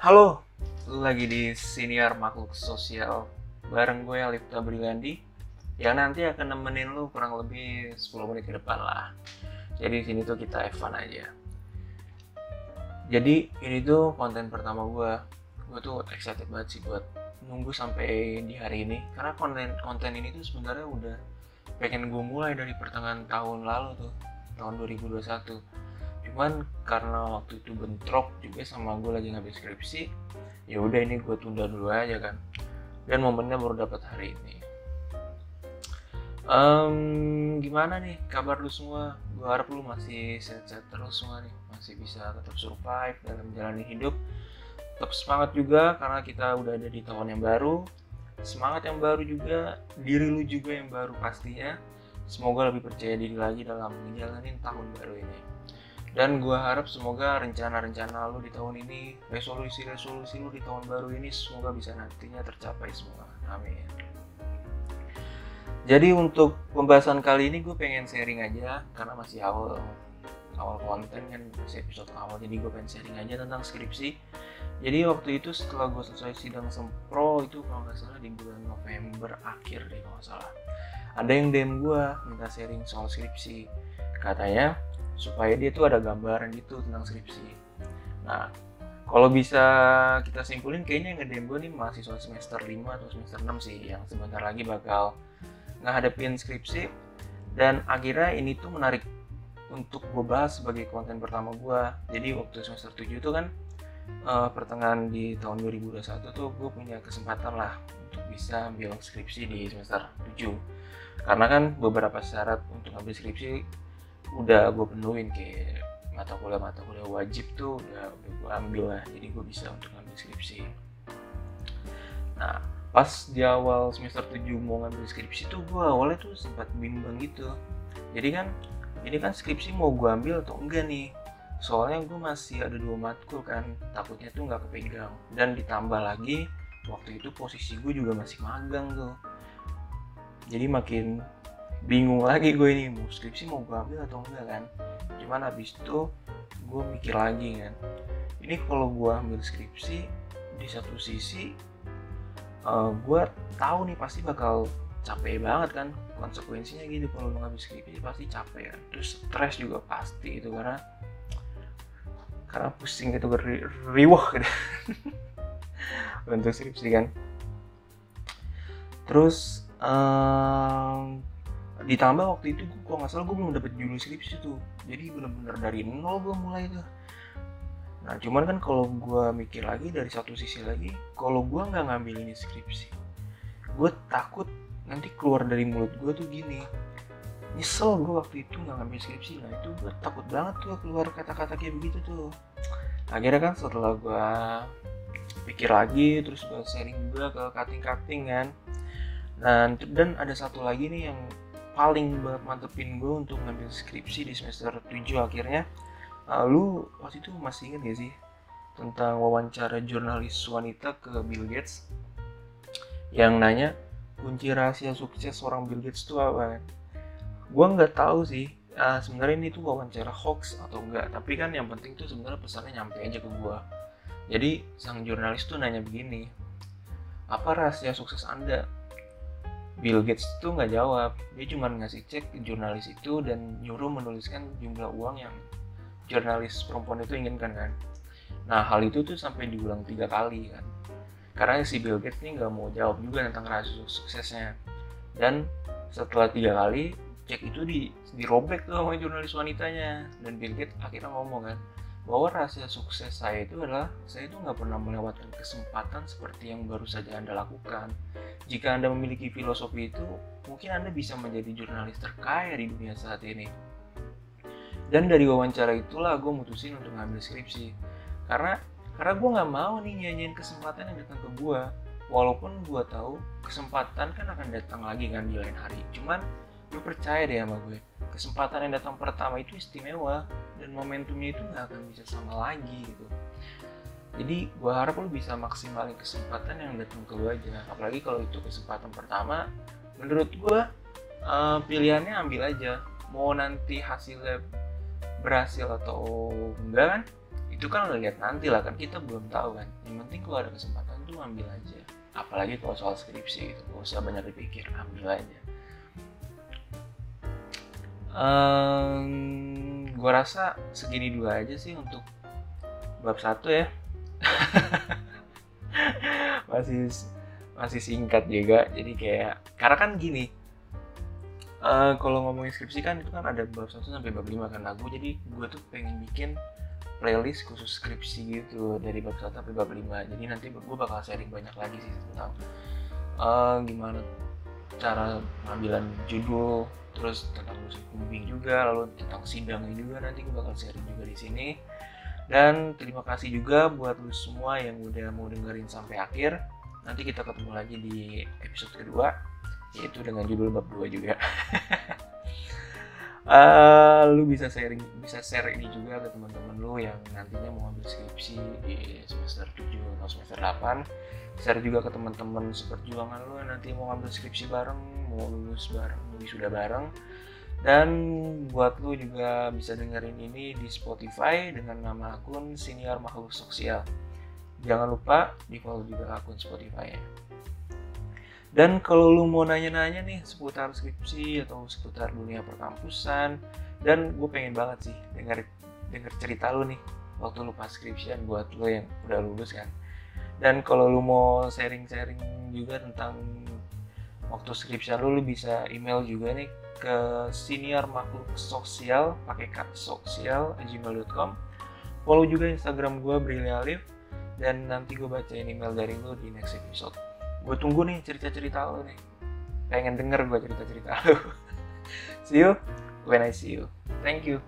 Halo, lu lagi di Senior Makhluk Sosial bareng gue Alifta Brilandi yang nanti akan nemenin lu kurang lebih 10 menit ke depan lah. Jadi di sini tuh kita fun aja. Jadi ini tuh konten pertama gue. Gue tuh excited banget sih buat nunggu sampai di hari ini karena konten konten ini tuh sebenarnya udah pengen gue mulai dari pertengahan tahun lalu tuh tahun 2021 cuman karena waktu itu bentrok juga sama gue lagi ngambil skripsi ya udah ini gue tunda dulu aja kan. Dan momennya baru dapat hari ini. Um, gimana nih kabar lu semua? Gue harap lu masih sehat-sehat terus semua nih. Masih bisa tetap survive dalam menjalani hidup. Tetap semangat juga karena kita udah ada di tahun yang baru. Semangat yang baru juga diri lu juga yang baru pastinya. Semoga lebih percaya diri lagi dalam menjalani tahun baru ini dan gue harap semoga rencana-rencana lu di tahun ini resolusi-resolusi lu di tahun baru ini semoga bisa nantinya tercapai semua. Amin. Jadi untuk pembahasan kali ini gue pengen sharing aja karena masih awal awal konten kan masih episode awal. Jadi gue pengen sharing aja tentang skripsi. Jadi waktu itu setelah gue selesai sidang sempro itu kalau nggak salah di bulan November akhir deh kalau nggak salah. Ada yang DM gue minta sharing soal skripsi. Katanya supaya dia tuh ada gambaran gitu tentang skripsi. Nah kalau bisa kita simpulin kayaknya yang nge-DM gue nih mahasiswa semester 5 atau semester 6 sih yang sebentar lagi bakal ngadepin skripsi. Dan akhirnya ini tuh menarik untuk gue bahas sebagai konten pertama gue jadi waktu semester 7 itu kan uh, pertengahan di tahun 2021 tuh gue punya kesempatan lah untuk bisa ambil skripsi di semester 7 karena kan beberapa syarat untuk ambil skripsi udah gue penuhin kayak mata kuliah mata kuliah wajib tuh udah udah gue ambil lah. Jadi gue bisa untuk ambil skripsi. Nah pas di awal semester 7 mau ngambil skripsi tuh gue awalnya tuh sempat bimbang gitu. Jadi kan ini kan skripsi mau gue ambil atau enggak nih? Soalnya gue masih ada dua matkul kan takutnya tuh nggak kepegang. Dan ditambah lagi waktu itu posisi gue juga masih magang tuh. Jadi makin bingung lagi gue ini mau skripsi mau gue ambil atau enggak kan? Cuman habis itu gue mikir lagi kan? Ini kalau gue ambil skripsi di satu sisi uh, gue tahu nih pasti bakal capek banget kan? Konsekuensinya gitu kalau ngambil skripsi pasti capek kan? Terus stres juga pasti itu karena karena pusing gitu ri riwah gitu. Untuk skripsi kan? Terus um, ditambah waktu itu gue nggak salah gue belum dapet judul skripsi tuh. Jadi bener-bener dari nol gue mulai tuh. Nah cuman kan kalau gue mikir lagi dari satu sisi lagi kalau gue nggak ngambil ini skripsi gue takut nanti keluar dari mulut gue tuh gini. Nyesel gue waktu itu nggak ngambil skripsi. Nah itu gue takut banget tuh keluar kata-kata kayak begitu tuh. Akhirnya kan setelah gue pikir lagi terus gue sharing juga ke cutting-cutting kan. Dan dan ada satu lagi nih yang paling banget mantepin gue untuk ngambil skripsi di semester 7 akhirnya. Uh, lu waktu itu masih inget gak sih tentang wawancara jurnalis wanita ke Bill Gates? Yang nanya kunci rahasia sukses seorang Bill Gates itu apa? Gue nggak tahu sih. Uh, sebenarnya ini tuh wawancara hoax atau enggak tapi kan yang penting tuh sebenarnya pesannya nyampe aja ke gue jadi sang jurnalis tuh nanya begini apa rahasia sukses anda Bill Gates tuh nggak jawab. Dia cuma ngasih cek ke jurnalis itu dan nyuruh menuliskan jumlah uang yang jurnalis perempuan itu inginkan kan. Nah hal itu tuh sampai diulang tiga kali kan. Karena si Bill Gates nih nggak mau jawab juga tentang rahasia suksesnya. Dan setelah tiga kali cek itu di dirobek tuh sama jurnalis wanitanya. Dan Bill Gates akhirnya ngomong kan bahwa rahasia sukses saya itu adalah saya itu nggak pernah melewatkan kesempatan seperti yang baru saja anda lakukan jika anda memiliki filosofi itu mungkin anda bisa menjadi jurnalis terkaya di dunia saat ini. Dan dari wawancara itulah gue mutusin untuk ngambil skripsi. Karena karena gue nggak mau nih nyanyiin kesempatan yang datang ke gue walaupun gue tahu kesempatan kan akan datang lagi kan di lain hari. Cuman gue percaya deh sama gue. Kesempatan yang datang pertama itu istimewa. Dan momentumnya itu nggak akan bisa sama lagi gitu jadi gue harap lo bisa maksimalin kesempatan yang datang ke lo aja. Apalagi kalau itu kesempatan pertama menurut gue uh, pilihannya ambil aja. Mau nanti hasilnya berhasil atau enggak kan itu kan lihat nanti lah kan kita belum tahu kan. Yang penting kalau ada kesempatan tuh ambil aja. Apalagi kalau soal skripsi gitu gak usah banyak dipikir ambil aja. Um, gue rasa segini dulu aja sih untuk bab satu ya masih masih singkat juga. Jadi kayak karena kan gini uh, kalau ngomongin skripsi kan itu kan ada bab satu sampai bab lima kan. Lagu jadi gue tuh pengen bikin playlist khusus skripsi gitu dari bab satu sampai bab lima. Jadi nanti gue bakal sharing banyak lagi sih tentang uh, gimana cara pengambilan judul terus tentang musik kumbing juga lalu tentang sidangnya juga nanti gue bakal sharing juga di sini dan terima kasih juga buat lu semua yang udah mau dengerin sampai akhir. Nanti kita ketemu lagi di episode kedua, yaitu dengan judul bab 2 juga. uh, lu bisa sharing, bisa share ini juga ke teman-teman lu yang nantinya mau ambil skripsi di semester 7 atau semester 8. Share juga ke teman-teman seperjuangan lu yang nanti mau ambil skripsi bareng, mau lulus bareng, sudah bareng dan buat lu juga bisa dengerin ini di Spotify dengan nama akun Senior Makhluk Sosial. Jangan lupa di follow juga akun Spotify ya. Dan kalau lu mau nanya-nanya nih seputar skripsi atau seputar dunia perkampusan, dan gue pengen banget sih denger denger cerita lu nih waktu lu pas skripsian buat lu yang udah lulus kan. Dan kalau lu mau sharing-sharing juga tentang waktu skripsian lu, lu bisa email juga nih ke senior makhluk sosial pakai kata sosial gmail.com follow juga instagram gue Brili Alif dan nanti gue bacain email dari lo di next episode. Gue tunggu nih cerita-cerita lo nih. Pengen denger gue cerita-cerita lo see you. When I see you. Thank you